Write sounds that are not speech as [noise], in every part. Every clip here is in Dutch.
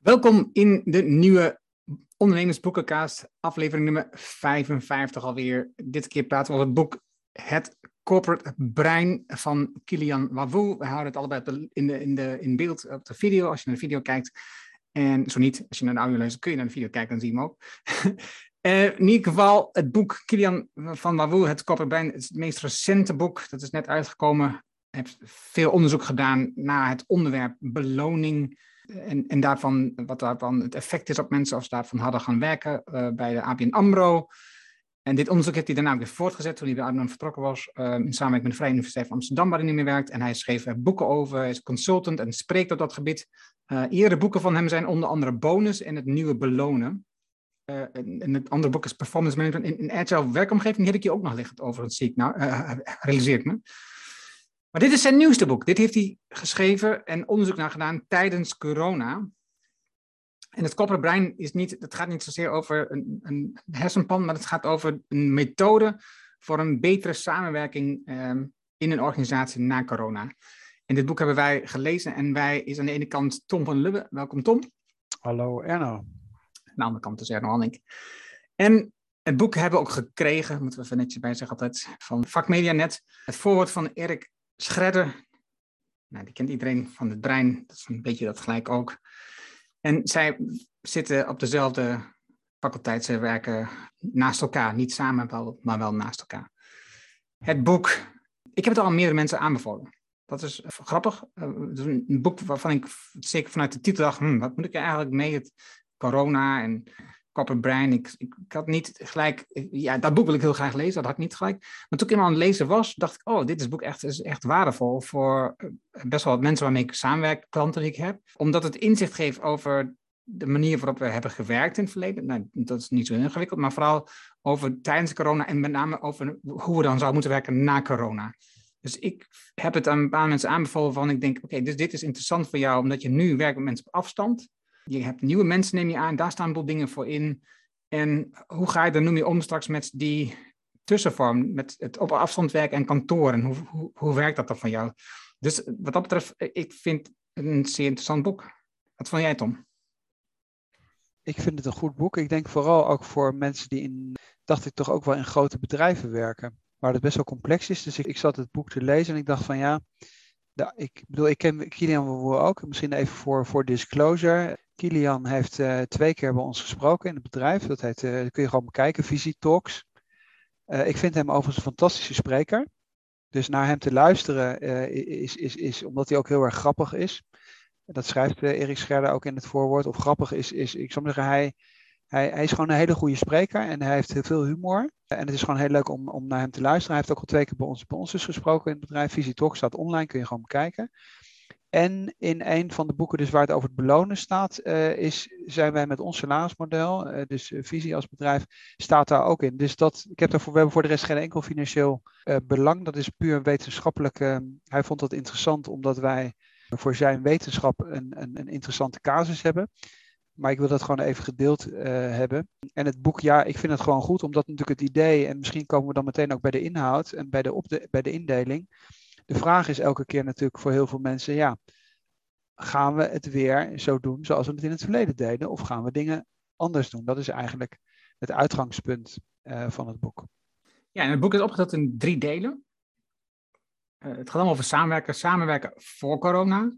Welkom in de nieuwe Ondernemersboekenkaast, aflevering nummer 55 alweer. Dit keer praten we over het boek Het Corporate Brein van Kilian Wawoe. We houden het allebei in, de, in, de, in beeld op de video, als je naar de video kijkt. En zo niet, als je naar de audio luistert, kun je naar de video kijken, dan zie je hem ook. Uh, [laughs] in ieder geval, het boek Kilian van Wawoe, Het Corporate Brein, is het meest recente boek. Dat is net uitgekomen. Ik heb veel onderzoek gedaan naar het onderwerp beloning en, en daarvan, wat daarvan het effect is op mensen als ze daarvan hadden gaan werken uh, bij de ABN AMRO. En dit onderzoek heeft hij daarna weer voortgezet toen hij bij Arnhem vertrokken was, uh, in samenwerking met de Vrije Universiteit van Amsterdam, waar hij nu meer werkt. En hij schreef er boeken over, hij is consultant en spreekt op dat gebied. Uh, eerdere boeken van hem zijn onder andere Bonus en Het Nieuwe Belonen. En, en, het andere boek is Performance Management in, in Agile werkomgeving. Die heb ik hier ook nog liggen over, zie ik nou, realiseer ik me. Maar dit is zijn nieuwste boek. Dit heeft hij geschreven en onderzoek naar gedaan tijdens corona. En het kopperbrein is niet, het gaat niet zozeer over een, een hersenpan, maar het gaat over een methode voor een betere samenwerking um, in een organisatie na corona. En dit boek hebben wij gelezen en wij is aan de ene kant Tom van Lubbe. Welkom Tom. Hallo Erno. Aan de andere kant is Erno Hanning. En het boek hebben we ook gekregen, moeten we even netjes bij zeggen altijd, van Vakmedianet. Het voorwoord van Erik Schredder, nou, die kent iedereen van het brein, dat is een beetje dat gelijk ook. En zij zitten op dezelfde faculteit, ze werken naast elkaar, niet samen, maar wel naast elkaar. Het boek, ik heb het al aan meerdere mensen aanbevolen. Dat is grappig. Het is een boek waarvan ik zeker vanuit de titel dacht, hm, wat moet ik eigenlijk mee? Het corona en Brein. Ik, ik, ik, had niet gelijk, ja, dat boek wil ik heel graag lezen, dat had ik niet gelijk. Maar toen ik eenmaal aan het lezen was, dacht ik, oh, dit is boek echt, is echt waardevol voor eh, best wel wat mensen waarmee ik samenwerk, klanten die ik heb. Omdat het inzicht geeft over de manier waarop we hebben gewerkt in het verleden. Nou, dat is niet zo ingewikkeld, maar vooral over tijdens corona en met name over hoe we dan zouden moeten werken na corona. Dus ik heb het aan een paar mensen aanbevolen van, ik denk, oké, dus dit is interessant voor jou, omdat je nu werkt met mensen op afstand. Je hebt nieuwe mensen, neem je aan, daar staan boel dingen voor in. En hoe ga je er nu mee om straks met die tussenvorm, met het op afstand werken en kantoren? Hoe, hoe, hoe werkt dat dan van jou? Dus wat dat betreft, ik vind een zeer interessant boek. Wat vond jij, Tom? Ik vind het een goed boek. Ik denk vooral ook voor mensen die in, dacht ik toch ook wel in grote bedrijven werken, waar het best wel complex is. Dus ik, ik zat het boek te lezen en ik dacht van ja, ik bedoel, ik ken Kilian ook. Misschien even voor, voor disclosure. Kilian heeft uh, twee keer bij ons gesproken in het bedrijf. Dat heet, uh, kun je gewoon bekijken, Visie Talks. Uh, ik vind hem overigens een fantastische spreker. Dus naar hem te luisteren is, is, is omdat hij ook heel erg grappig is. Dat schrijft Erik Scherder ook in het voorwoord. Of grappig is, is ik zou zeggen, hij, hij, hij, is gewoon een hele goede spreker en hij heeft heel veel humor. En het is gewoon heel leuk om, om naar hem te luisteren. Hij heeft ook al twee keer bij ons, bij ons dus gesproken in het bedrijf. Visie Talks staat online, kun je gewoon bekijken. En in een van de boeken dus waar het over het belonen staat, uh, is, zijn wij met ons salarismodel, uh, dus uh, visie als bedrijf, staat daar ook in. Dus dat, ik heb daarvoor, we hebben voor de rest geen enkel financieel belang. Dat is puur wetenschappelijk. hij vond dat interessant omdat wij voor zijn wetenschap een, een, een interessante casus hebben. Maar ik wil dat gewoon even gedeeld hebben. En het boek, ja, ik vind het gewoon goed, omdat natuurlijk het idee, en misschien komen we dan meteen ook bij de inhoud en bij de, op de, bij de indeling de vraag is elke keer natuurlijk voor heel veel mensen, ja, gaan we het weer zo doen zoals we het in het verleden deden, of gaan we dingen anders doen? Dat is eigenlijk het uitgangspunt uh, van het boek. Ja, en het boek is opgedeeld in drie delen. Uh, het gaat allemaal over samenwerken, samenwerken voor corona,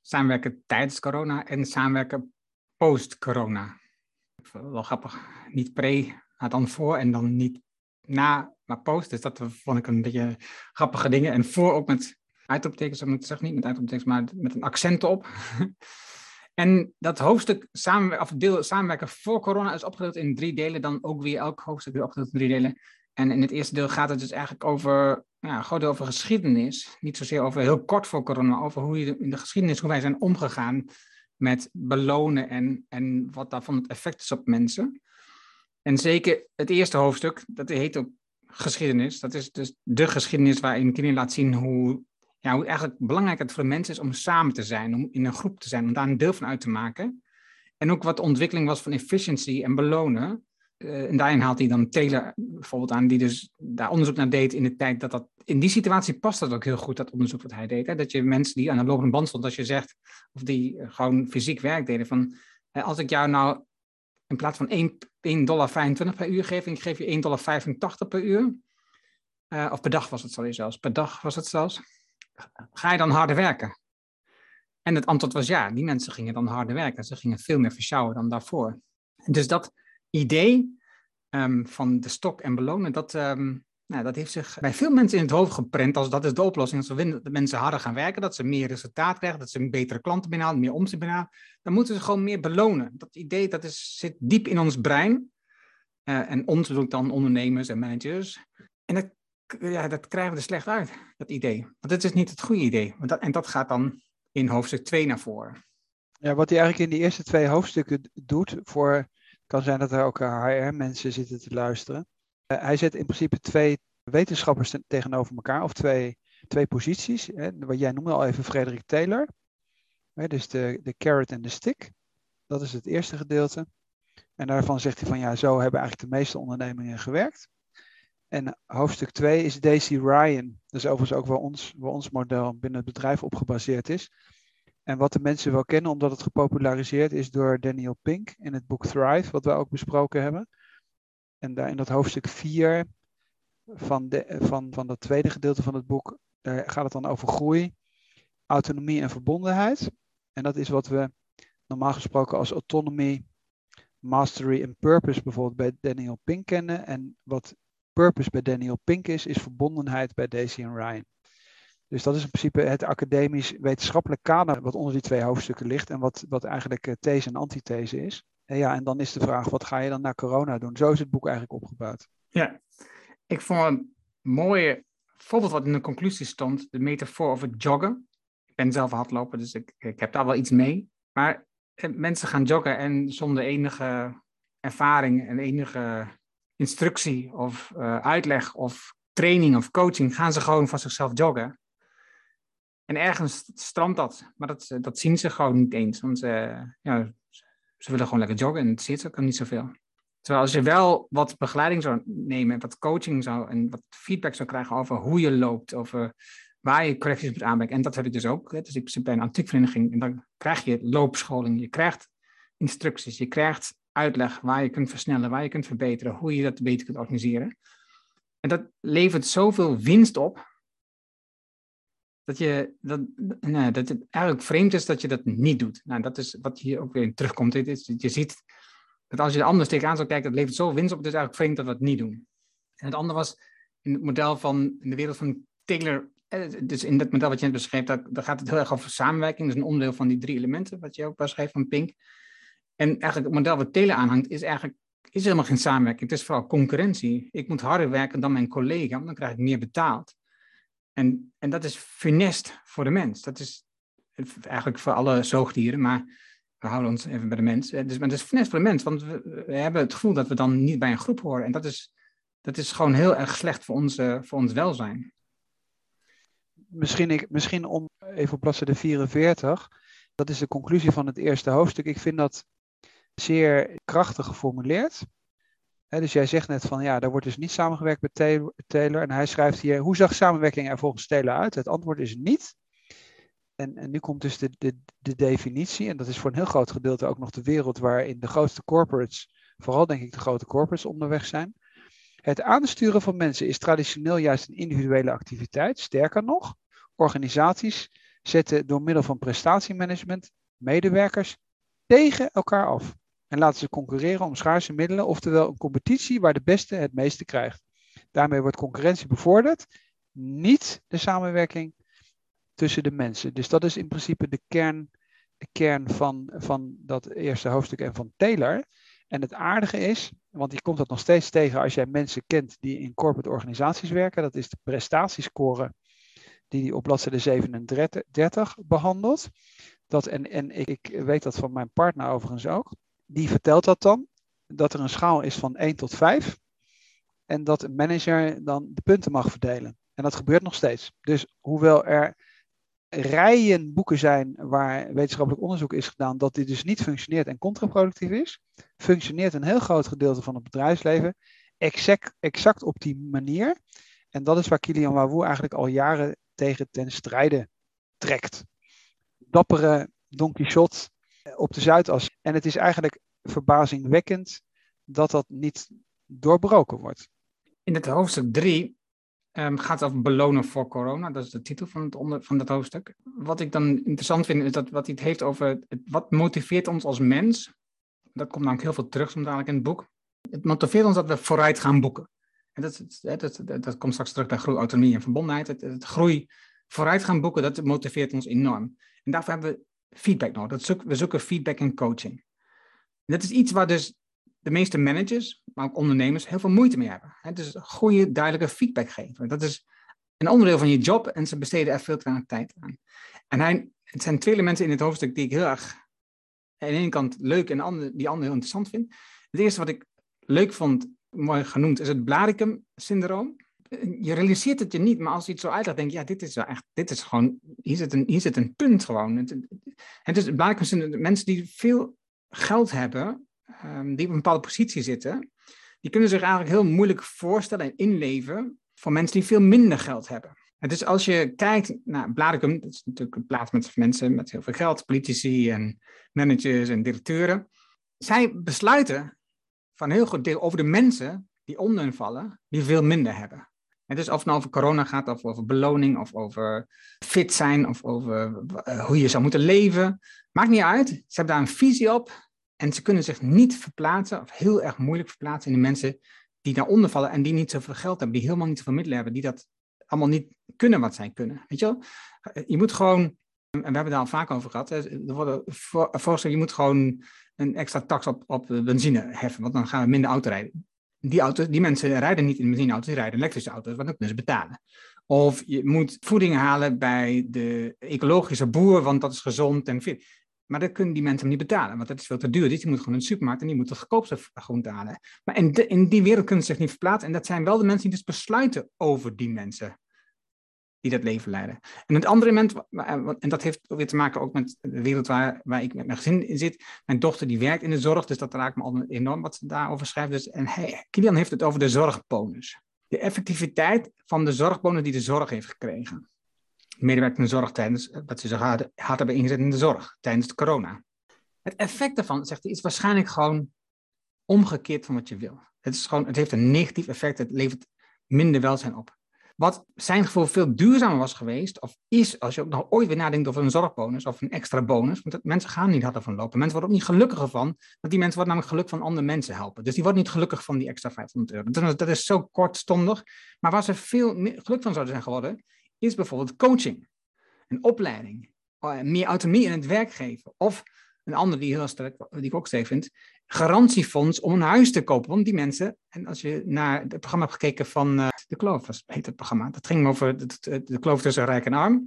samenwerken tijdens corona en samenwerken post-corona. Wel grappig, niet pre, maar dan voor en dan niet na maar post. Dus dat vond ik een beetje grappige dingen. En voor ook met uitroeptekens, ik zeggen, niet met uitroeptekens, maar met een accent op. [laughs] en dat hoofdstuk samen, of deel samenwerken voor corona is opgedeeld in drie delen. Dan ook weer elk hoofdstuk weer opgedeeld in drie delen. En in het eerste deel gaat het dus eigenlijk over, ja, gewoon over geschiedenis. Niet zozeer over heel kort voor corona, maar over hoe je in de geschiedenis, hoe wij zijn omgegaan met belonen en, en wat daarvan het effect is op mensen. En zeker het eerste hoofdstuk, dat heet ook geschiedenis. Dat is dus de geschiedenis waarin Kini laat zien hoe, ja, hoe eigenlijk belangrijk het voor de mensen is om samen te zijn, om in een groep te zijn, om daar een deel van uit te maken. En ook wat de ontwikkeling was van efficiency en belonen. Uh, en daarin haalt hij dan Taylor bijvoorbeeld aan, die dus daar onderzoek naar deed in de tijd dat dat in die situatie past dat ook heel goed, dat onderzoek wat hij deed. Hè? Dat je mensen die aan de lopende band stonden, als je zegt, of die gewoon fysiek werk deden, van als ik jou nou in plaats van 1,25 dollar per uur geef, en ik geef je 1,85 dollar per uur, uh, of per dag was het zelfs, per dag was het zelfs, ga je dan harder werken? En het antwoord was ja, die mensen gingen dan harder werken. Ze gingen veel meer versjouwen dan daarvoor. dus dat idee um, van de stok en belonen, dat, um, nou, dat heeft zich bij veel mensen in het hoofd geprent als dat is de oplossing. Als we de mensen harder gaan werken, dat ze meer resultaat krijgen, dat ze betere klanten binnenhalen, meer omzet binnenhalen, dan moeten ze gewoon meer belonen. Dat idee dat is, zit diep in ons brein. Uh, en ons bedoel dan ondernemers en managers. En dat, ja, dat krijgen we er slecht uit, dat idee. Want dat is niet het goede idee. Dat, en dat gaat dan in hoofdstuk 2 naar voren. Ja, wat hij eigenlijk in die eerste twee hoofdstukken doet, voor, kan zijn dat er ook HR-mensen zitten te luisteren. Uh, hij zet in principe twee wetenschappers tegenover elkaar, of twee, twee posities. Hè, wat jij noemde al even Frederik Taylor. Hè, dus de, de carrot en de stick. Dat is het eerste gedeelte. En daarvan zegt hij van ja, zo hebben eigenlijk de meeste ondernemingen gewerkt. En hoofdstuk 2 is Daisy Ryan. Dat is overigens ook waar ons, waar ons model binnen het bedrijf op gebaseerd is. En wat de mensen wel kennen, omdat het gepopulariseerd is door Daniel Pink in het boek Thrive, wat we ook besproken hebben. En daar in dat hoofdstuk 4 van, de, van, van dat tweede gedeelte van het boek, daar gaat het dan over groei, autonomie en verbondenheid. En dat is wat we normaal gesproken als autonomy, mastery en purpose bijvoorbeeld bij Daniel Pink kennen. En wat purpose bij Daniel Pink is, is verbondenheid bij Daisy en Ryan. Dus dat is in principe het academisch wetenschappelijk kader wat onder die twee hoofdstukken ligt en wat, wat eigenlijk eh, these en antithese is. Ja, en dan is de vraag, wat ga je dan na corona doen? Zo is het boek eigenlijk opgebouwd. Ja, ik vond een mooie voorbeeld wat in de conclusie stond, de metafoor over joggen. Ik ben zelf hardloper, dus ik, ik heb daar wel iets mee. Maar eh, mensen gaan joggen en zonder enige ervaring en enige instructie of uh, uitleg of training of coaching gaan ze gewoon van zichzelf joggen. En ergens strandt dat, maar dat, dat zien ze gewoon niet eens. Want ja, ze willen gewoon lekker joggen en het zit ook niet zoveel. Terwijl als je wel wat begeleiding zou nemen, wat coaching zou en wat feedback zou krijgen over hoe je loopt, over waar je correcties moet aanbrengen. En dat heb ik dus ook. Dus ik zit bij een antiekvereniging en dan krijg je loopscholing, je krijgt instructies, je krijgt uitleg waar je kunt versnellen, waar je kunt verbeteren, hoe je dat beter kunt organiseren. En dat levert zoveel winst op, dat, je, dat, nee, dat het eigenlijk vreemd is dat je dat niet doet. Nou, dat is wat hier ook weer terugkomt. je ziet dat als je er anders tegenaan zou kijken, dat levert zoveel winst op, het is eigenlijk vreemd dat we het niet doen. En het andere was in het model van, in de wereld van Taylor, eh, dus in dat model wat je net beschreef, daar, gaat het heel erg over samenwerking. Dat is een onderdeel van die drie elementen, wat je ook beschreef van Pink. En eigenlijk het model wat Taylor aanhangt, is eigenlijk is helemaal geen samenwerking. Het is vooral concurrentie. Ik moet harder werken dan mijn collega, want dan krijg ik meer betaald. En, en dat is funest voor de mens. Dat is eigenlijk voor alle zoogdieren, maar we houden ons even bij de mens. Dus, maar dat is funest voor de mens, want we, we, hebben het gevoel dat we dan niet bij een groep horen. En dat is, dat is gewoon heel erg slecht voor, onze, voor ons welzijn. Misschien, ik, misschien om even op bladzijde 44. Dat is de conclusie van het eerste hoofdstuk. Ik vind dat zeer krachtig geformuleerd. Dus jij zegt net van ja, daar wordt dus niet samengewerkt met Taylor. En hij schrijft hier, hoe zag samenwerking er volgens Taylor uit? Het antwoord is niet. En, en nu komt dus de, de, de definitie, en dat is voor een heel groot gedeelte ook nog de wereld waarin de grootste corporates, vooral denk ik de grote corporates, onderweg zijn. Het aansturen van mensen is traditioneel juist een individuele activiteit. Sterker nog, organisaties zetten door middel van prestatiemanagement medewerkers tegen elkaar af en laten ze concurreren om schaarse middelen, oftewel een competitie waar de beste het meeste krijgt. Daarmee wordt concurrentie bevorderd, niet de samenwerking tussen de mensen. Dus dat is in principe de kern, de kern van, van dat eerste hoofdstuk en van Taylor. En het aardige is, want je komt dat nog steeds tegen als jij mensen kent die in corporate organisaties werken, dat is de prestatiescore die hij op bladzijde 37 behandelt. Dat, en en ik, ik weet dat van mijn partner overigens ook die vertelt dat dan, dat er een schaal is van 1 tot 5 en dat een manager dan de punten mag verdelen. En dat gebeurt nog steeds. Dus hoewel er rijen boeken zijn waar wetenschappelijk onderzoek is gedaan dat dit dus niet functioneert en contraproductief is, functioneert een heel groot gedeelte van het bedrijfsleven exact, exact op die manier. En dat is waar Kilian Wawoe eigenlijk al jaren tegen ten strijde trekt. Dappere Don Quixote op de Zuidas. En het is eigenlijk verbazingwekkend dat dat niet doorbroken wordt. In het hoofdstuk 3 um, gaat het over belonen voor corona. Dat is de titel van, het onder, van dat hoofdstuk. Wat ik dan interessant vind, is dat wat hij het heeft over wat motiveert ons als mens. Dat komt namelijk heel veel terug, dadelijk in het boek. Het motiveert ons dat we vooruit gaan boeken. En dat, dat, dat, dat komt straks terug bij groei, autonomie en verbondenheid. Het, het groei vooruit gaan boeken, dat motiveert ons enorm. En daarvoor hebben we feedback nodig. Dat we zoeken feedback en coaching. Dat is iets waar dus de meeste managers, maar ook ondernemers, heel veel moeite mee hebben. Het dus goede, duidelijke feedback geven. Dat is een onderdeel van je job en ze besteden er veel tijd aan. En hij, het zijn twee elementen in het hoofdstuk die ik heel erg aan de ene kant leuk en de die andere heel interessant vind. Het eerste wat ik leuk vond, mooi genoemd, is het Blaricum-syndroom. Je realiseert het je niet, maar als je het zo uitlegt, denk je, ja, dit is wel echt, dit is gewoon, hier zit een, hier zit een punt gewoon. Het, het is het Blaricum-syndroom, mensen die veel geld hebben, um, die op een bepaalde positie zitten, die kunnen zich eigenlijk heel moeilijk voorstellen en inleven voor mensen die veel minder geld hebben. En dus als je kijkt naar Blaricum, dat is natuurlijk een plaats met mensen met heel veel geld, politici en managers en directeuren. Zij besluiten van heel goed deel over de mensen die onder hun vallen, die veel minder hebben. En dus of het nou over corona gaat, of over beloning, of over fit zijn, of over uh, hoe je zou moeten leven. Maakt niet uit. Ze hebben daar een visie op. En ze kunnen zich niet verplaatsen, of heel erg moeilijk verplaatsen in de mensen die daaronder vallen en die niet zoveel geld hebben, die helemaal niet zoveel middelen hebben, die dat allemaal niet kunnen wat zij kunnen. Weet je wel? Je moet gewoon, en we hebben het daar al vaak over gehad, er worden voorstellen, je moet gewoon een extra tax op, op benzine heffen, want dan gaan we minder auto rijden. Die, auto's, die mensen rijden niet in benzineauto's, die rijden elektrische auto's, want dan kunnen ze betalen. Of je moet voeding halen bij de ecologische boer, want dat is gezond en fit. Maar dat kunnen die mensen niet betalen, want dat is veel te duur. Dus die moet gewoon de supermarkt en die moet de goedkoopste groente halen. Maar in, in die wereld kunnen ze zich niet verplaatsen. En dat zijn wel de mensen die dus besluiten over die mensen die dat leven leiden. En het andere element, en dat heeft weer te maken ook met de wereld waar, waar ik met mijn gezin in zit. Mijn dochter die werkt in de zorg, dus dat raakt me al enorm wat ze daarover schrijft. Dus, en hij, Kilian heeft het over de zorgbonus. De effectiviteit van de zorgbonus die de zorg heeft gekregen medewerkers in de zorg tijdens, eh, dat ze zich hard, hard hebben ingezet in de zorg tijdens de corona. Het effect daarvan, zegt hij, is waarschijnlijk gewoon omgekeerd van wat je wil. Het, is gewoon, het heeft een negatief effect, het levert minder welzijn op. Wat zijn gevoel veel duurzamer was geweest, of is, als je ook nog ooit weer nadenkt over een zorgbonus of een extra bonus, want mensen gaan niet harder van lopen. Mensen worden ook niet gelukkiger van, want die mensen worden namelijk geluk van andere mensen helpen. Dus die worden niet gelukkig van die extra 500 euro. Dat, is zo kortstondig. Maar waar ze veel geluk van zouden zijn geworden, is bijvoorbeeld coaching, een opleiding, eh, meer autonomie in het werk geven. Of een ander die, heel sterk, die ik ook sterk vind, garantiefonds om een huis te kopen. Want die mensen, en als je naar het programma hebt gekeken van uh, De Kloof, heet het programma, dat ging over de, de, kloof tussen rijk en arm.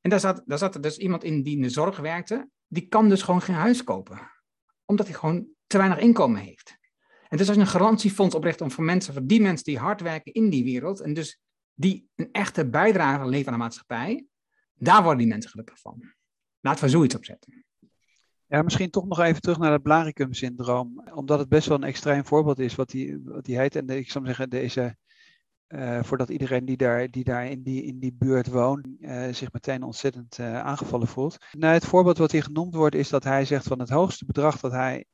En daar zat, daar zat er dus iemand in die in de zorg werkte, die kan dus gewoon geen huis kopen. Omdat hij gewoon te weinig inkomen heeft. En dus als je een garantiefonds opricht om voor mensen, voor die mensen die hard werken in die wereld, en dus die een echte bijdrage leveren aan de maatschappij, daar worden die mensen gelukkig van. Laten we zoiets opzetten. Ja, misschien toch nog even terug naar het Blaricum-syndroom. Omdat het best wel een extreem voorbeeld is wat die, wat die heet. En ik zou zeggen, deze, uh, voordat iedereen die daar, die daar in, die, in die buurt woont, uh, zich meteen ontzettend uh, aangevallen voelt. Nou, het voorbeeld wat hier genoemd wordt is dat hij zegt van het hoogste bedrag dat hij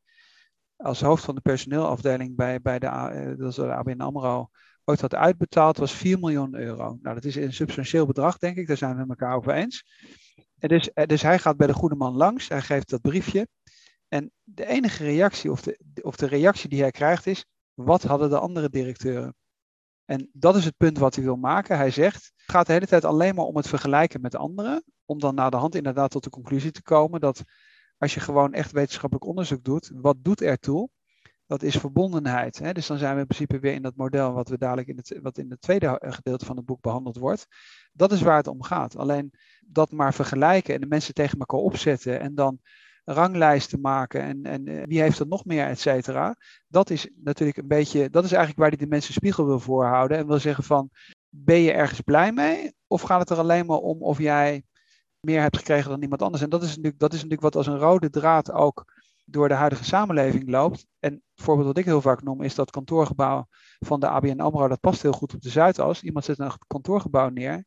als hoofd van de personeelafdeling bij, bij de, dat is de ABN AMRO ooit had uitbetaald, was 4 miljoen euro. Nou, dat is een substantieel bedrag, denk ik. Daar zijn we elkaar over eens. Dus, eh, dus hij gaat bij de goede man langs. Hij geeft dat briefje. En de enige reactie, of de, of de reactie die hij krijgt, is: wat hadden de andere directeuren? En dat is het punt wat hij wil maken. Hij zegt: het gaat de hele tijd alleen maar om het vergelijken met anderen. Om dan na de hand inderdaad tot de conclusie te komen dat als je gewoon echt wetenschappelijk onderzoek doet, wat doet ertoe? Dat is verbondenheid. Hè? Dus dan zijn we in principe weer in dat model wat we dadelijk in het, wat in het tweede gedeelte van het boek behandeld wordt. Dat is waar het om gaat. Alleen dat maar vergelijken en de mensen tegen elkaar opzetten en dan ranglijsten maken en, en eh, wie heeft er nog meer, et cetera. Dat is natuurlijk een beetje, dat is eigenlijk waar hij de mensen spiegel wil voorhouden en wil zeggen van, ben je ergens blij mee? Of gaat het er alleen maar om of jij meer hebt gekregen dan iemand anders? En dat is natuurlijk, dat is natuurlijk wat als een rode draad ook door de huidige samenleving loopt. En het voorbeeld wat ik heel vaak noem is dat kantoorgebouw van de ABN AMRO. Dat past heel goed op de Zuidas. Iemand zet een kantoorgebouw neer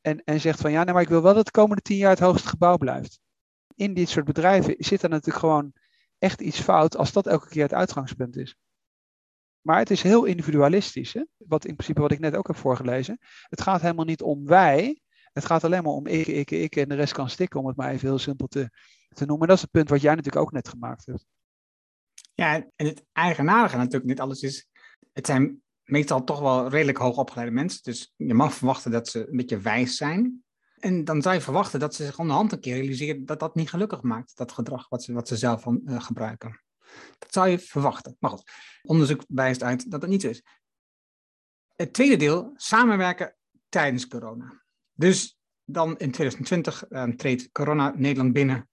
en, en zegt van ja, nee, maar ik wil wel dat de komende tien jaar het hoogste gebouw blijft. In dit soort bedrijven zit er natuurlijk gewoon echt iets fout als dat elke keer het uitgangspunt is. Maar het is heel individualistisch. Hè? Wat in principe wat ik net ook heb voorgelezen. Het gaat helemaal niet om wij. Het gaat alleen maar om ik, ik, ik en de rest kan stikken, om het maar even heel simpel te, te noemen. En dat is het punt wat jij natuurlijk ook net gemaakt hebt. Ja, en het eigenaardige natuurlijk niet alles is, het zijn meestal toch wel redelijk hoog opgeleide mensen. Dus je mag verwachten dat ze een beetje wijs zijn. En dan zou je verwachten dat ze zich onderhand een keer realiseren dat dat niet gelukkig maakt, dat gedrag wat ze, wat ze zelf van, uh, gebruiken. Dat zou je verwachten. Maar goed, onderzoek wijst uit dat het niet zo is. Het tweede deel, samenwerken tijdens corona. Dus dan in 2020 uh, eh, treedt corona Nederland binnen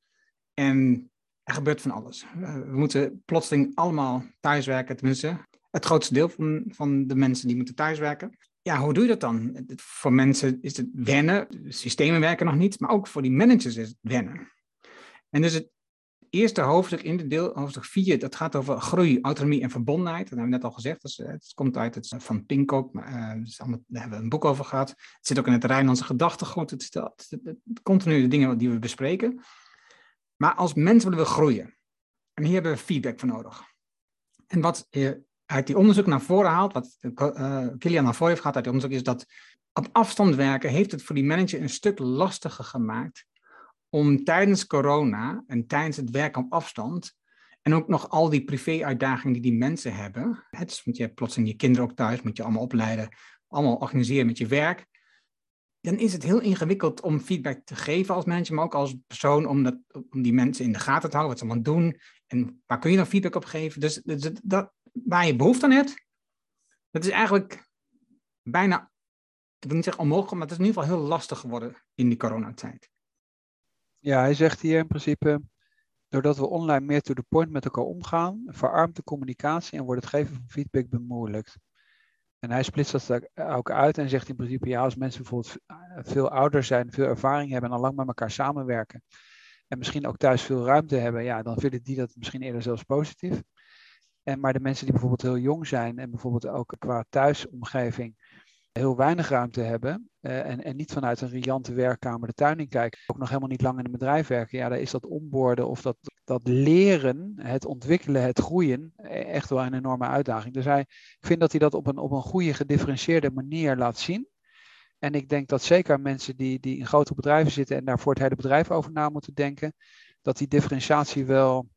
en er gebeurt van alles. Uh, we moeten plotseling allemaal thuiswerken, tenminste het grootste deel van, van de mensen die moeten thuiswerken. Ja, hoe doe je dat dan? Voor mensen is het wennen, systemen werken nog niet, maar ook voor die managers is het wennen. En dus het eerste hoofdstuk in de deel, hoofdstuk 4, dat gaat over groei, autonomie en verbondenheid. Dat hebben we net al gezegd, dus, het komt uit het, van Pinkok, maar, uh, daar hebben we een boek over gehad. Het zit ook in het Rijnlandse gedachtegoed, het, het, het, het, continu de dingen die we bespreken. Maar als mens willen we groeien. En hier hebben we feedback voor nodig. En wat je uit die onderzoek naar voren haalt, wat uh, Kilian naar voren heeft gehad uit die onderzoek, is dat op afstand werken heeft het voor die manager een stuk lastiger gemaakt om tijdens corona en tijdens het werken op afstand en ook nog al die privé-uitdagingen die die mensen hebben. Het want je hebt plotseling je kinderen ook thuis, moet je allemaal opleiden, allemaal organiseren met je werk. Dan is het heel ingewikkeld om feedback te geven als manager, maar ook als persoon om, om die mensen in de gaten te houden, wat ze allemaal doen. En waar kun je dan feedback op geven? Dus, dus dat, waar je behoefte aan hebt, dat is eigenlijk bijna, ik wil niet zeggen onmogelijk, maar het is in ieder geval heel lastig geworden in die coronatijd. Ja, hij zegt hier in principe, doordat we online meer to the point met elkaar omgaan, verarmt de communicatie en wordt het geven van feedback bemoeilijkt. En hij splitst dat ook uit en zegt in principe, ja, als mensen bijvoorbeeld veel ouder zijn, veel ervaring hebben en al lang met elkaar samenwerken, en misschien ook thuis veel ruimte hebben, ja, dan vinden die dat misschien eerder zelfs positief. En maar de mensen die bijvoorbeeld heel jong zijn en bijvoorbeeld ook qua thuisomgeving heel weinig ruimte hebben uh, en, en niet vanuit een riante werkkamer de tuin in kijken, ook nog helemaal niet lang in een bedrijf werken, ja, daar is dat onboorden of dat, dat leren, het ontwikkelen, het groeien, e-, echt wel een enorme uitdaging. Dus hij, ik vind dat hij dat op een, op een goede, gedifferentieerde manier laat zien. En ik denk dat zeker mensen die, die in grote bedrijven zitten en daar voor het hele bedrijf over na moeten denken, dat die differentiatie wel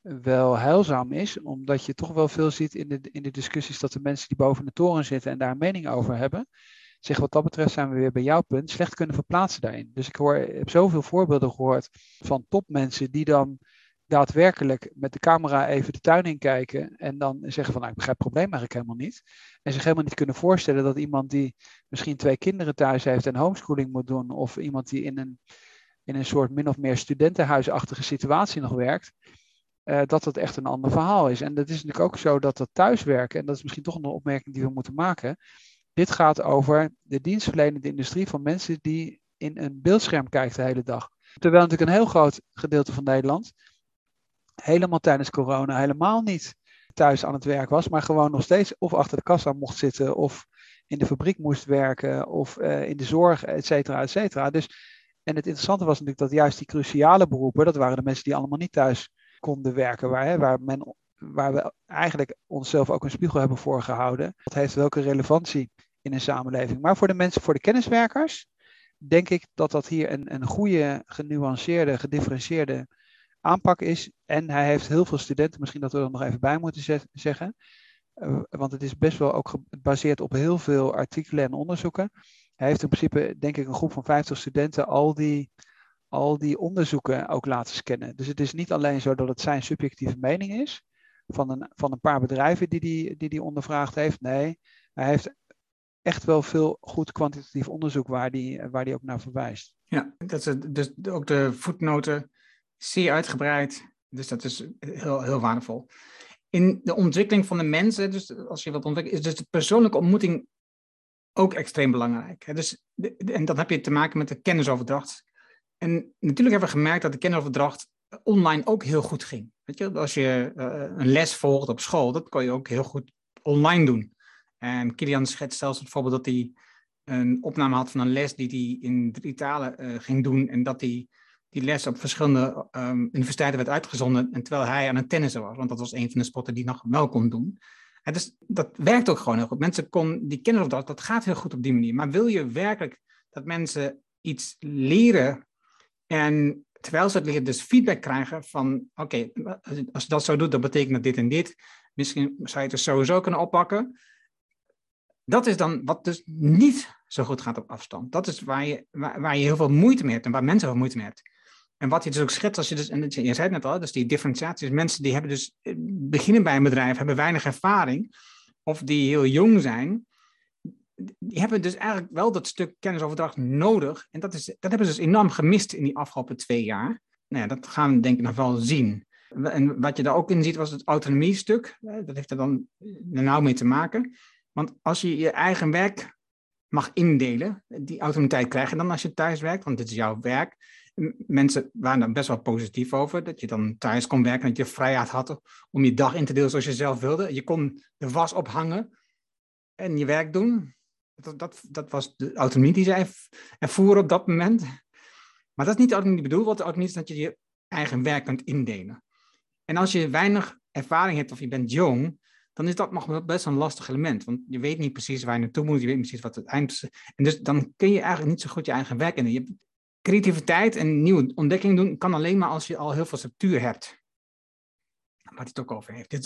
wel heilzaam is, omdat je toch wel veel ziet in de, in de discussies dat de mensen die boven de toren zitten en daar een mening over hebben, zich wat dat betreft zijn we weer bij jouw punt, slecht kunnen verplaatsen daarin. Dus ik hoor, heb zoveel voorbeelden gehoord van topmensen die dan daadwerkelijk met de camera even de tuin in kijken en dan zeggen van nou, ik begrijp het probleem eigenlijk helemaal niet. En zich helemaal niet kunnen voorstellen dat iemand die misschien twee kinderen thuis heeft en homeschooling moet doen, of iemand die in een, in een soort min of meer studentenhuisachtige situatie nog werkt, uh, dat het echt een ander verhaal is. En dat is natuurlijk ook zo dat dat thuiswerken, en dat is misschien toch een opmerking die we moeten maken. Dit gaat over de dienstverlenende industrie van mensen die in een beeldscherm kijken de hele dag. Terwijl natuurlijk een heel groot gedeelte van Nederland helemaal tijdens corona helemaal niet thuis aan het werk was, maar gewoon nog steeds of achter de kassa mocht zitten, of in de fabriek moest werken, of uh, in de zorg, et cetera, et cetera. Dus, en het interessante was natuurlijk dat juist die cruciale beroepen, dat waren de mensen die allemaal niet thuis konden werken, waar, hè, waar, men, waar we eigenlijk onszelf ook een spiegel hebben voorgehouden. Dat heeft welke relevantie in een samenleving. Maar voor de mensen, voor de kenniswerkers, denk ik dat dat hier een, een goede, genuanceerde, gedifferentieerde aanpak is. En hij heeft heel veel studenten, misschien dat we er nog even bij moeten zeggen. Uh, want het is best wel ook gebaseerd op heel veel artikelen en onderzoeken. Hij heeft in principe, denk ik, een groep van 50 studenten al die al die onderzoeken ook laten scannen. Dus het is niet alleen zo dat het zijn subjectieve mening is van een, van een paar bedrijven die die, die die ondervraagd heeft. Nee, hij heeft echt wel veel goed kwantitatief onderzoek waar die, waar die ook naar verwijst. Ja, dat is dus ook de voetnoten zeer uitgebreid. Dus dat is heel, heel waardevol. In de ontwikkeling van de mensen, dus als je wilt ontwikkelen, is dus de persoonlijke ontmoeting ook extreem belangrijk. Dus, en dan heb je te maken met de kennisoverdracht en natuurlijk hebben we gemerkt dat de kennisoverdracht online ook heel goed ging. Weet je, als je uh, een les volgt op school, dat kan je ook heel goed online doen. En Kilian schetst zelfs het voorbeeld dat hij een opname had van een les die hij in drie talen uh, ging doen. En dat hij die les op verschillende um, universiteiten werd uitgezonden. En terwijl hij aan het tennissen was, want dat was een van de spotten die nog wel kon doen. En dus dat werkt ook gewoon heel goed. Mensen kon, die kennen dat, dat gaat heel goed op die manier. Maar wil je werkelijk dat mensen iets leren en terwijl ze het leren dus feedback krijgen van oké, als je dat zo doet, dan betekent dat dit en dit. Misschien zou je het er sowieso kunnen oppakken. Dat is dan wat dus niet zo goed gaat op afstand. Dat is waar je, waar, je heel veel moeite mee hebt en waar mensen heel veel moeite mee hebt. En wat je dus ook schetst, als je dus, en je zei het net al, dus die differentiatie, mensen die hebben dus, eh, beginnen bij een bedrijf, hebben weinig ervaring, of die heel jong zijn, die hebben dus eigenlijk wel dat stuk kennisoverdracht nodig. En dat, is, dat hebben ze dus enorm gemist in die afgelopen twee jaar. Nou ja, dat gaan we denk ik nog wel zien. En wat je daar ook in ziet was het autonomiestuk. Eh, dat heeft er dan nauw mee te maken. Want als je je eigen werk mag indelen, die autonomiteit krijg je dan als je thuis werkt, want dit is jouw werk mensen waren daar best wel positief over. Dat je dan thuis kon werken, dat je vrijheid had om je dag in te delen zoals je zelf wilde. Je kon de was ophangen en je werk doen. Dat, dat, was de autonomie die zij ervoeren op dat moment. Maar dat is niet de autonomie bedoeld. Wat de autonomie is dat je je eigen werk kunt indelen. En als je weinig ervaring hebt of je bent jong, dan is dat nog best een lastig element. Want je weet niet precies waar je naartoe moet, je weet niet precies wat het eind is. En dus dan kun je eigenlijk niet zo goed je eigen werk in. Je, creativiteit en nieuwe ontdekkingen doen kan alleen maar als je al heel veel structuur hebt. Waar het ook over heeft. Dus,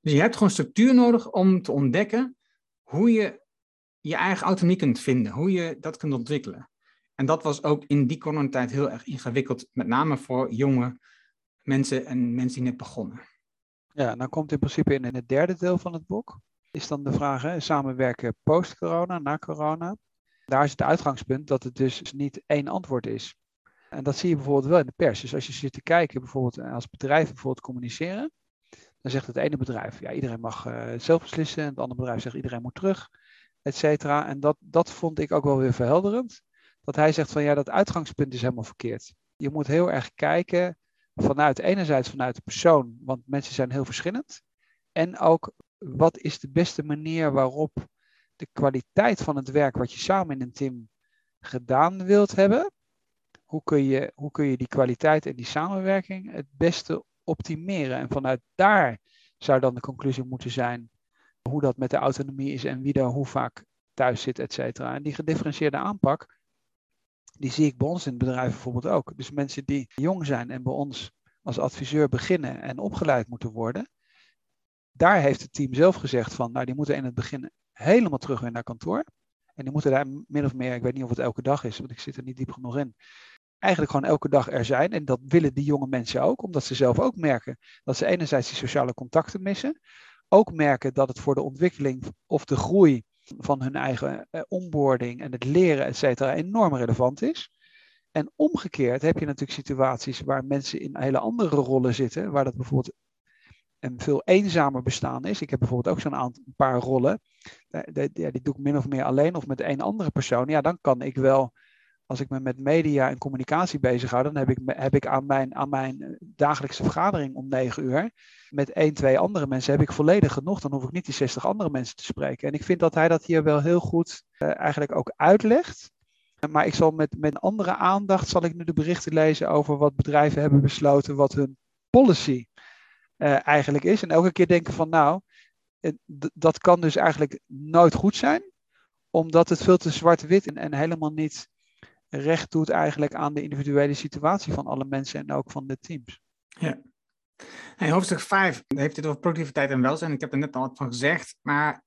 dus je hebt gewoon structuur nodig om te ontdekken hoe je je eigen autonomie kunt vinden, hoe je dat kunt ontwikkelen. En dat was ook in die coronatijd heel erg ingewikkeld, met name voor jonge mensen en mensen die net begonnen. Ja, dan komt in principe in het derde deel van het boek, is dan de vraag, hè, samenwerken post-corona, na corona. Daar is het uitgangspunt dat het dus niet één antwoord is. En dat zie je bijvoorbeeld wel in de pers. Dus als je zit te kijken, bijvoorbeeld eh, als bedrijven bijvoorbeeld communiceren, dan zegt het ene bedrijf, ja, iedereen mag uh, zelf beslissen. En het andere bedrijf zegt, iedereen moet terug, et cetera. En dat, dat vond ik ook wel weer verhelderend. Dat hij zegt van, ja, dat uitgangspunt is helemaal verkeerd. Je moet heel erg kijken vanuit, enerzijds vanuit de persoon, want mensen zijn heel verschillend. En ook, wat is de beste manier waarop de kwaliteit van het werk wat je samen in een team gedaan wilt hebben, hoe kun je, hoe kun je die kwaliteit en die samenwerking het beste optimeren? En vanuit daar zou dan de conclusie moeten zijn hoe dat met de autonomie is en wie daar hoe vaak thuis zit, et cetera. En die gedifferentieerde aanpak, die zie ik bij ons in het bedrijf bijvoorbeeld ook. Dus mensen die jong zijn en bij ons als adviseur beginnen en opgeleid moeten worden, daar heeft het team zelf gezegd van, nou die moeten in het begin helemaal terug weer naar kantoor. En die moeten daar min of meer, ik weet niet of het elke dag is, want ik zit er niet diep genoeg in. Eigenlijk gewoon elke dag er zijn. En dat willen die jonge mensen ook, omdat ze zelf ook merken dat ze enerzijds die sociale contacten missen. Ook merken dat het voor de ontwikkeling of de groei van hun eigen eh, onboarding en het leren, et cetera, enorm relevant is. En omgekeerd heb je natuurlijk situaties waar mensen in hele andere rollen zitten, waar dat bijvoorbeeld een veel eenzamer bestaan is. Ik heb bijvoorbeeld ook zo'n een paar rollen. Die, die doe ik min of meer alleen of met één andere persoon. Ja, dan kan ik wel, als ik me met media en communicatie bezighoud, dan heb ik, heb ik aan, mijn, aan mijn dagelijkse vergadering om negen uur met één, twee andere mensen heb ik volledig genoeg. Dan hoef ik niet die 60 andere mensen te spreken. En ik vind dat hij dat hier wel heel goed uh, eigenlijk ook uitlegt. Maar ik zal met, met andere aandacht zal ik nu de berichten lezen over wat bedrijven hebben besloten, wat hun policy uh, eigenlijk is. En elke keer denken van nou, dat kan dus eigenlijk nooit goed zijn, omdat het veel te zwart-wit en, en helemaal niet recht doet eigenlijk aan de individuele situatie van alle mensen en ook van de teams. Ja. In hoofdstuk 5 heeft het over productiviteit en welzijn. Ik heb er net al wat van gezegd, maar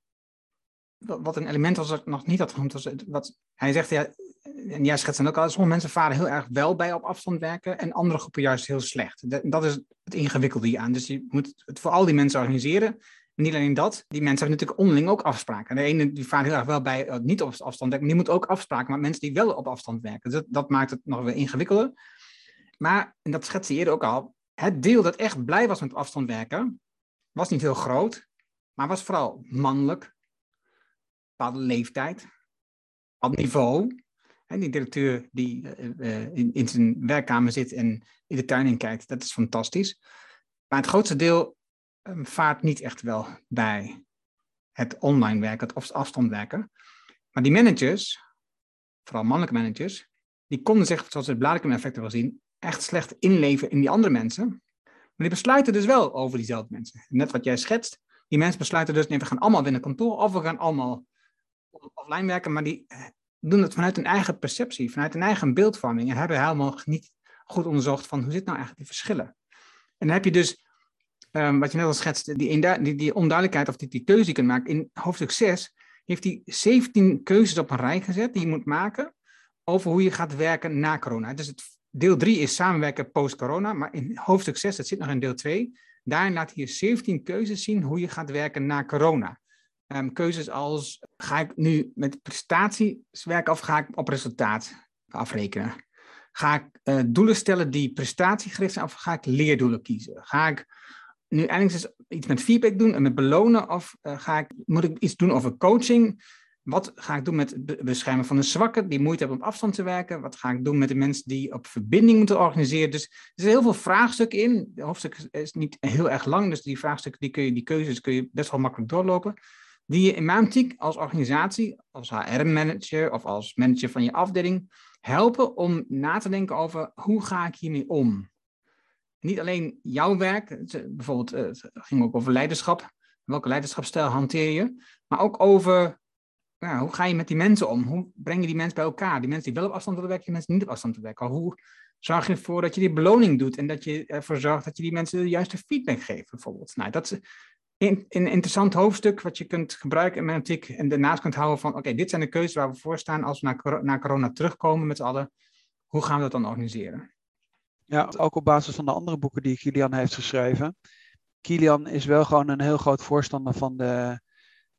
wat een element was dat nog niet had genoemd, was wat hij zegt, ja, en jij schetst dan ook al, sommige mensen varen heel erg wel bij op afstand werken en andere groepen juist heel slecht. Dat is het ingewikkelde aan. Dus je moet het voor al die mensen organiseren. Niet alleen dat, die mensen hebben natuurlijk onderling ook afspraken. De ene die vaart heel erg wel bij uh, niet op afstand werken, die moet ook afspraken met mensen die wel op afstand werken. Dus dat, dat maakt het nog weer ingewikkelder. Maar, en dat schetste eerder ook al, het deel dat echt blij was met afstand werken, was niet heel groot, maar was vooral mannelijk, bepaalde leeftijd, bepaald niveau. En die directeur die uh, in, in, zijn werkkamer zit en in de tuin in kijkt, dat is fantastisch. Maar het grootste deel um, vaart niet echt wel bij het online werken, het afstand werken. Maar die managers, vooral mannelijke managers, die konden zich, zoals we het Bladicum-effect hebben zien, echt slecht inleven in die andere mensen. Maar die besluiten dus wel over diezelfde mensen. Net wat jij schetst, die mensen besluiten dus, nee, we gaan allemaal binnen kantoor of we gaan allemaal offline werken, maar die eh, doen het vanuit hun eigen perceptie, vanuit hun eigen beeldvorming en hebben helemaal niet goed onderzocht van hoe zit nou eigenlijk die verschillen. En dan heb je dus, um, wat je net al schetst, die, die, die onduidelijkheid of die, keuze die je kunt maken. In hoofdstuk 6 heeft hij 17 keuzes op een rij gezet die je moet maken over hoe je gaat werken na corona. Dus het, deel 3 is samenwerken post-corona, maar in hoofdstuk 6, dat zit nog in deel 2, daarin laat hij je 17 keuzes zien hoe je gaat werken na corona. Um, keuzes als, ga ik nu met prestaties werken of ga ik op resultaat afrekenen? Ga ik uh, doelen stellen die prestatiegericht zijn of ga ik leerdoelen kiezen? Ga ik nu eindelijk iets met feedback doen en met belonen of uh, ga ik, moet ik iets doen over coaching? Wat ga ik doen met het beschermen van de zwakken die moeite hebben op afstand te werken? Wat ga ik doen met de mensen die op verbinding moeten organiseren? Dus er zitten heel veel vraagstukken in. Het hoofdstuk is niet heel erg lang, dus die vraagstukken, die, kun je, die keuzes kun je best wel makkelijk doorlopen. Die je in mijn optiek als organisatie, als HR-manager of als manager van je afdeling, helpen om na te denken over hoe ga ik hiermee om? Niet alleen jouw werk, bijvoorbeeld het ging ook over leiderschap. Welke leiderschapsstijl hanteer je? Maar ook over hoe ga je met die mensen om? Hoe breng je die mensen bij elkaar? Die mensen die wel op afstand willen werken, die mensen die niet op afstand willen werken. Hoe zorg je ervoor dat je die beloning doet en dat je ervoor zorgt dat je die mensen de juiste feedback geeft, bijvoorbeeld? Nou, dat is een, interessant hoofdstuk wat je kunt gebruiken in Manotiek en daarnaast kunt houden van, oké, dit zijn de keuzes waar we voor staan als we naar corona terugkomen met z'n allen. Hoe gaan we dat dan organiseren? Ja, ook op basis van de andere boeken die Kilian heeft geschreven. Kilian is wel gewoon een heel groot voorstander van de,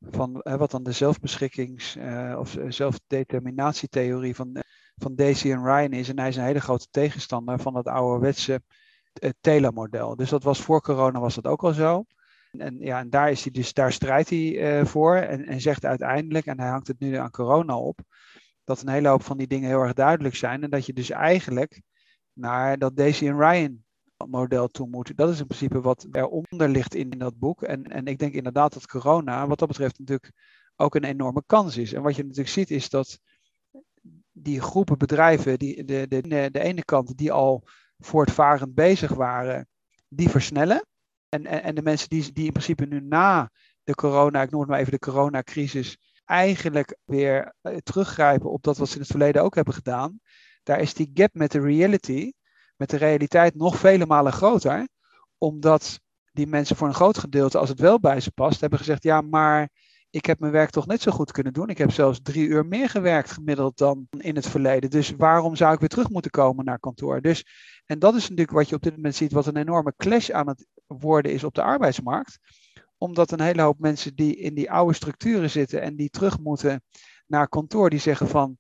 van wat dan de zelfbeschikkings- uh, of zelfdeterminatietheorie van, van Daisy en Ryan is. En hij is een hele grote tegenstander van het ouderwetse uh, Taylor-model. Dus dat was voor corona was dat ook al zo. En, ja, en daar, is hij dus, daar strijdt hij uh, voor en, en zegt uiteindelijk, en hij hangt het nu aan corona op, dat een hele hoop van die dingen heel erg duidelijk zijn. En dat je dus eigenlijk naar dat Daisy en Ryan model toe moeten. Dat is in principe wat eronder ligt in, dat boek. En, en ik denk inderdaad dat corona, wat dat betreft, natuurlijk ook een enorme kans is. En wat je natuurlijk ziet is dat die groepen bedrijven, die, de, de, de ene kant die al voortvarend bezig waren, die versnellen. En, en, en de mensen die, die in principe nu na de corona, ik noem het maar even de coronacrisis, eigenlijk weer eh, teruggrijpen op dat wat ze in het verleden ook hebben gedaan. Daar is die gap met de reality, met de realiteit nog vele malen groter. Omdat die mensen voor een groot gedeelte, als het wel bij ze past, hebben gezegd: ja, maar ik heb mijn werk toch net zo goed kunnen doen. Ik heb zelfs drie uur meer gewerkt gemiddeld dan in het verleden. Dus waarom zou ik weer terug moeten komen naar kantoor? Dus, en dat is natuurlijk wat je op dit moment ziet, wat een enorme clash aan het worden is op de arbeidsmarkt. Omdat een hele hoop mensen die in die oude structuren zitten en die terug moeten naar kantoor, die zeggen van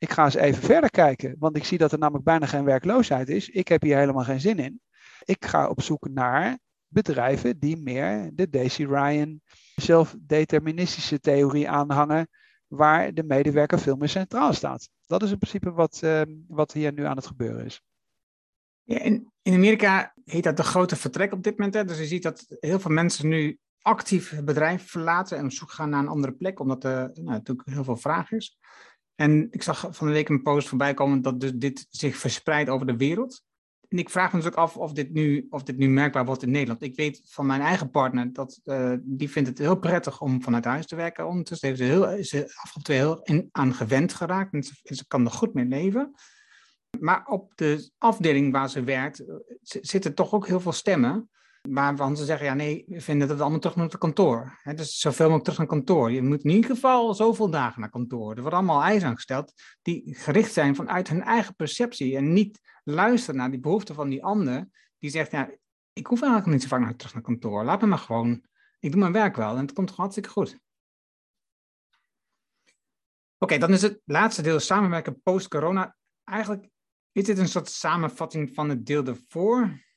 ik ga eens even verder kijken, want ik zie dat er namelijk bijna geen werkloosheid is. Ik heb hier helemaal geen zin in. Ik ga op zoek naar bedrijven die meer de Daisy Ryan zelfdeterministische theorie aanhangen, waar de medewerker veel meer centraal staat. Dat is in principe wat, uh, wat hier nu aan het gebeuren is. Ja, in, in Amerika heet dat de grote vertrek op dit moment. Hè? Dus je ziet dat heel veel mensen nu actief het bedrijf verlaten en op zoek gaan naar een andere plek, omdat er nou, natuurlijk heel veel vraag is. En ik zag van de week een post voorbij komen dat dus dit zich verspreidt over de wereld. En ik vraag me dus ook af of dit nu, of dit nu merkbaar wordt in Nederland. Ik weet van mijn eigen partner dat uh, die vindt het heel prettig om vanuit huis te werken. Ondertussen heeft ze heel, is ze afgelopen twee heel aan gewend geraakt en ze, ze, kan er goed mee leven. Maar op de afdeling waar ze werkt eh, zitten toch ook heel veel stemmen Waarvan ze zeggen, ja nee, we vinden dat het allemaal terug naar kantoor. He, dus zoveel mogelijk terug naar kantoor. Je moet in ieder geval zoveel dagen naar kantoor. Er worden allemaal eisen aangesteld die gericht zijn vanuit hun eigen perceptie. En niet luisteren naar die behoeften van die ander. Die zegt, ja, ik hoef eigenlijk niet zo vaak naar, terug naar kantoor. Laat me maar gewoon, ik doe mijn werk wel en het komt toch hartstikke goed. Oké, dan is het laatste deel samenwerken post-corona. Eigenlijk is dit een soort samenvatting van het deel ervoor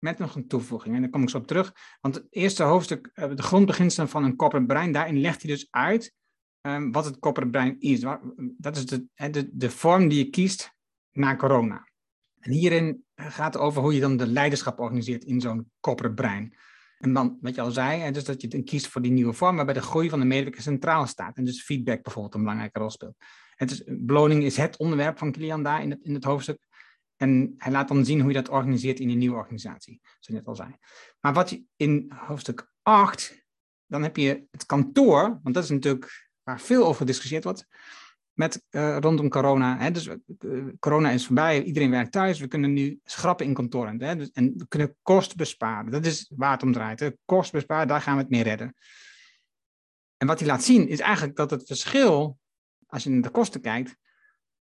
met nog een toevoeging. En daar kom ik zo op terug. Want het eerste hoofdstuk, eh, de grondbeginselen van een corporate brein, daarin legt hij dus uit um, wat het corporate brein is. Dat is de, de, de vorm die je kiest na corona. En hierin gaat het over hoe je dan de leiderschap organiseert in zo'n corporate brein. En dan, wat je al zei, dus dat je dan kiest voor die nieuwe vorm, waarbij de groei van de medewerker centraal staat. En dus feedback bijvoorbeeld een belangrijke rol speelt. Het beloning is het onderwerp van Kilian daar in het, in het hoofdstuk. En hij laat dan zien hoe je dat organiseert in een nieuwe organisatie, zoals je net al zei. Maar wat in hoofdstuk 8, dan heb je het kantoor, want dat is natuurlijk waar veel over gediscussieerd wordt, met, uh, rondom corona. Hè? Dus uh, corona is voorbij, iedereen werkt thuis, we kunnen nu schrappen in kantoren. Hè? Dus, en we kunnen kosten besparen. Dat is waar het om draait. Hè? Kosten besparen, daar gaan we het mee redden. En wat hij laat zien is eigenlijk dat het verschil, als je naar de kosten kijkt,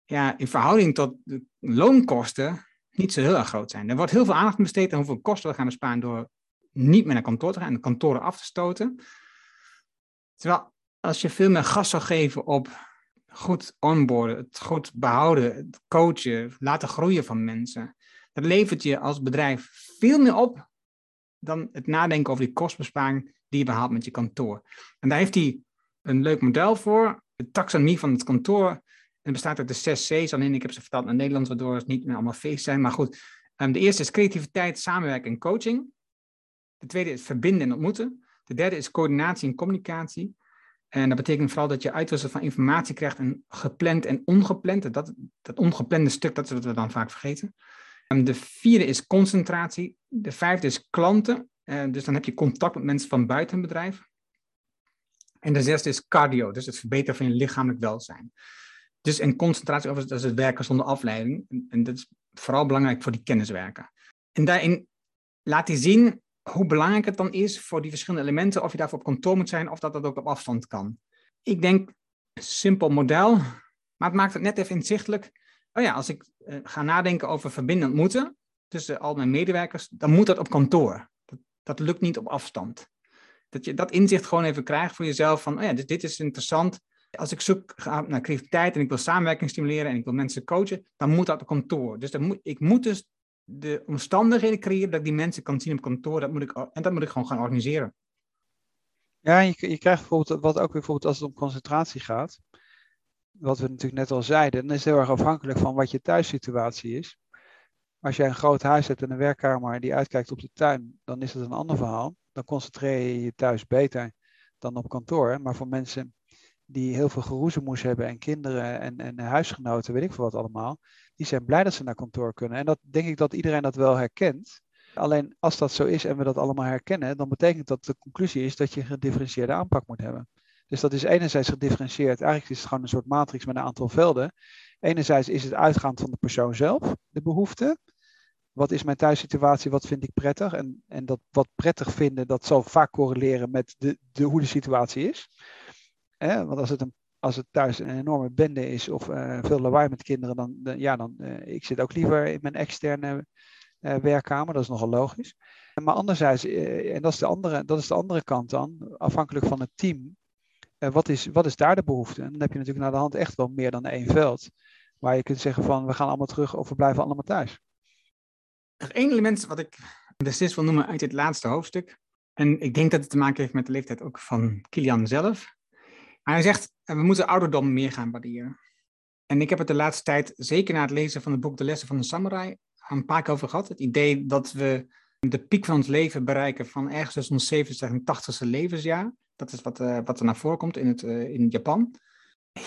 ja, in verhouding tot de loonkosten niet zo heel erg groot zijn. Er wordt heel veel aandacht besteed aan hoeveel kosten we gaan besparen door niet meer naar kantoor te gaan en de kantoren af te stoten. Terwijl als je veel meer gas zou geven op goed onboarden, het goed behouden, het coachen, laten groeien van mensen, dat levert je als bedrijf veel meer op dan het nadenken over die kostbesparing die je behaalt met je kantoor. En daar heeft hij een leuk model voor, de taxonomie van het kantoor. Het bestaat uit de zes C's, alleen ik heb ze vertaald naar Nederlands, waardoor het niet meer allemaal feest zijn. Maar goed, ehm, de eerste is creativiteit, samenwerken en coaching. De tweede is verbinden en ontmoeten. De derde is coördinatie en communicatie. En dat betekent vooral dat je uitwissel van informatie krijgt en gepland en ongepland. Dat, dat ongeplande stuk, dat is wat we dan vaak vergeten. En de vierde is concentratie. De vijfde is klanten. Uh, dus dan heb je contact met mensen van buiten een bedrijf. En de zesde is cardio, dus het verbeteren van je lichamelijk welzijn. Dus en concentratie, dat is het werken zonder afleiding. En, dat is vooral belangrijk voor die kenniswerken. En daarin laat hij zien hoe belangrijk het dan is voor die verschillende elementen, of je daarvoor op kantoor moet zijn of dat dat ook op afstand kan. Ik denk, simpel model, maar het maakt het net even inzichtelijk. Oh ja, als ik uh, ga nadenken over verbindend moeten tussen al mijn medewerkers, dan moet dat op kantoor. Dat, dat lukt niet op afstand. Dat je dat inzicht gewoon even krijgt voor jezelf van, oh ja, dit, dit is interessant. Als ik zoek naar creativiteit en ik wil samenwerking stimuleren en ik wil mensen coachen, dan moet dat op kantoor. Dus moet, ik moet dus de omstandigheden creëren dat die mensen kan zien op kantoor. Dat moet ik, en dat moet ik gewoon gaan organiseren. Ja, je, je krijgt bijvoorbeeld, wat ook bijvoorbeeld als het om concentratie gaat, wat we natuurlijk net al zeiden, dan is het heel erg afhankelijk van wat je thuissituatie is. Als jij een groot huis hebt en een werkkamer die uitkijkt op de tuin, dan is dat een ander verhaal. Dan concentreer je je thuis beter dan op kantoor. Maar voor mensen die heel veel geroezemoes hebben en kinderen en, en huisgenoten, weet ik veel wat allemaal, die zijn blij dat ze naar kantoor kunnen. En dat denk ik dat iedereen dat wel herkent. Alleen als dat zo is en we dat allemaal herkennen, dan betekent dat de conclusie is dat je een gedifferentieerde aanpak moet hebben. Dus dat is enerzijds gedifferentieerd. Eigenlijk is het gewoon een soort matrix met een aantal velden. Enerzijds is het uitgaand van de persoon zelf, de behoefte. Wat is mijn thuissituatie? Wat vind ik prettig? En, en dat wat prettig vinden, dat zal vaak correleren met de, de, hoe de situatie is. Want als het een als het thuis een enorme bende is of uh, veel lawaai met kinderen, dan, ja, dan uh, ik zit ook liever in mijn externe uh, werkkamer. Dat is nogal logisch. Maar anderzijds, en dat is, de andere, dat is de andere kant dan, afhankelijk van het team, wat, is, wat is daar de behoefte? En dan heb je natuurlijk naar de hand echt wel meer dan één veld, waar je kunt zeggen van, we gaan allemaal terug of we blijven allemaal thuis. Er één element wat ik beslist wil noemen uit dit laatste hoofdstuk. En ik denk dat het te maken heeft met de leeftijd ook van Kilian zelf. Hij zegt, we moeten ouderdom meer gaan waarderen. En ik heb het de laatste tijd, zeker na het lezen van het boek De Lessen van de Samurai, een paar keer over gehad. Het idee dat we de piek van ons leven bereiken van ergens tussen ons 70 en 80ste levensjaar. Dat is wat, uh, wat er naar voren komt in, het, uh, in Japan.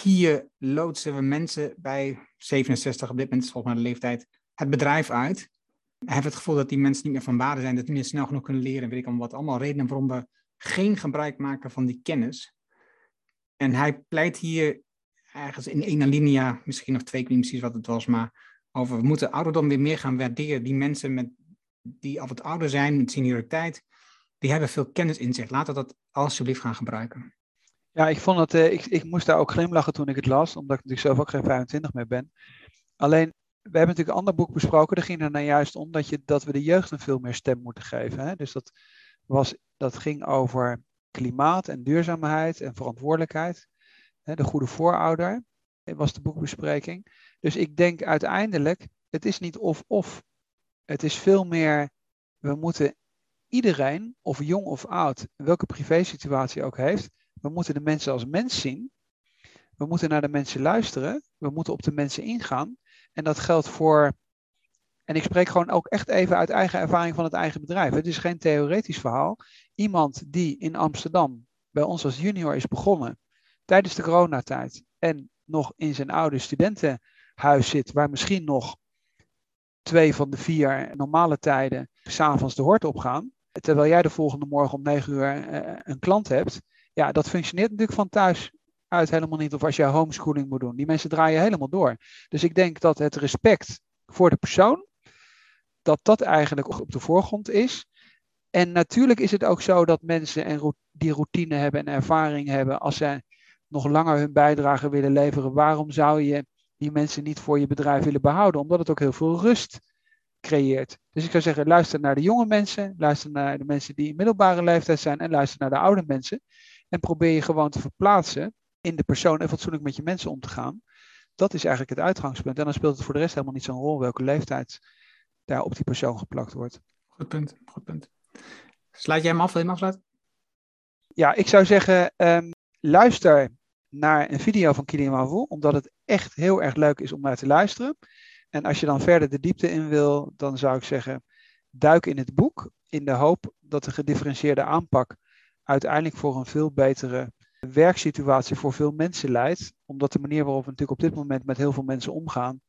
Hier loodsen we mensen bij 67, op dit moment volgens mij de leeftijd, het bedrijf uit. We hebben het gevoel dat die mensen niet meer van waarde zijn, dat die niet snel genoeg kunnen leren. Weet ik allemaal wat. Allemaal redenen waarom we geen gebruik maken van die kennis. En hij pleit hier ergens in één alinea, misschien of twee, ik weet niet precies wat het was, maar over we moeten ouderdom weer meer gaan waarderen. Die mensen met, die al wat ouder zijn, met senioriteit, die hebben veel kennis in zich. Laten we dat alsjeblieft gaan gebruiken. Ja, ik, vond het, uh, ik, ik moest daar ook glimlachen toen ik het las, omdat ik natuurlijk zelf ook geen 25 meer ben. Alleen, we hebben natuurlijk een ander boek besproken, daar ging er nou juist om dat, je, dat we de jeugd een veel meer stem moeten geven. Hè? Dus dat, was, dat ging over klimaat en duurzaamheid en verantwoordelijkheid. De goede voorouder was de boekbespreking. Dus ik denk uiteindelijk, het is niet of-of. Het is veel meer, we moeten iedereen, of jong of oud, welke privésituatie ook heeft, we moeten de mensen als mens zien. We moeten naar de mensen luisteren. We moeten op de mensen ingaan. En dat geldt voor En ik spreek gewoon ook echt even uit eigen ervaring van het eigen bedrijf. Het is geen theoretisch verhaal. Iemand die in Amsterdam bij ons als junior is begonnen tijdens de coronatijd en nog in zijn oude studentenhuis zit, waar misschien nog twee van de vier normale tijden s'avonds de hort opgaan, terwijl jij de volgende morgen om negen uur uh, een klant hebt, ja, dat functioneert natuurlijk van thuis uit helemaal niet. Of als je homeschooling moet doen. Die mensen draaien helemaal door. Dus ik denk dat het respect voor de persoon, dat dat eigenlijk op de voorgrond is. En natuurlijk is het ook zo dat mensen en die routine hebben en ervaring hebben, als zij nog langer hun bijdrage willen leveren, waarom zou je die mensen niet voor je bedrijf willen behouden? Omdat het ook heel veel rust creëert. Dus ik zou zeggen, luister naar de jonge mensen, luister naar de mensen die in middelbare leeftijd zijn en luister naar de oude mensen. En probeer je gewoon te verplaatsen in de persoon en fatsoenlijk met je mensen om te gaan. Dat is eigenlijk het uitgangspunt. En dan speelt het voor de rest helemaal niet zo'n rol welke leeftijd daar op die persoon geplakt wordt. Goed punt, goed punt. Sluit jij hem af? Wil je hem afsluiten? Ja, ik zou zeggen, um, luister naar een video van Kilian omdat het echt heel erg leuk is om naar te luisteren. En als je dan verder de diepte in wil, dan zou ik zeggen, duik in het boek in de hoop dat de gedifferentieerde aanpak uiteindelijk voor een veel betere werksituatie voor veel mensen leidt. Omdat de manier waarop we natuurlijk op dit moment met heel veel mensen omgaan,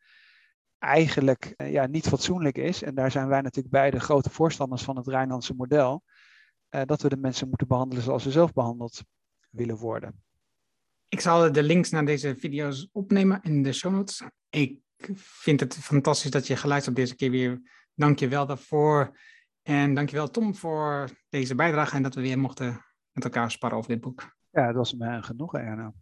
eigenlijk eh, ja, niet fatsoenlijk is. En daar zijn wij natuurlijk beide grote voorstanders van het Rijnlandse model. Uh, dat we de mensen moeten behandelen zoals ze zelf behandeld willen worden. Ik zal de links naar deze video's opnemen in de show notes. Ik vind het fantastisch dat je geluisterd hebt deze keer weer. Dank je wel daarvoor. En dank je wel Tom voor deze bijdrage en dat we weer mochten met elkaar sparren over dit boek. Ja, dat was me genoeg, Erna.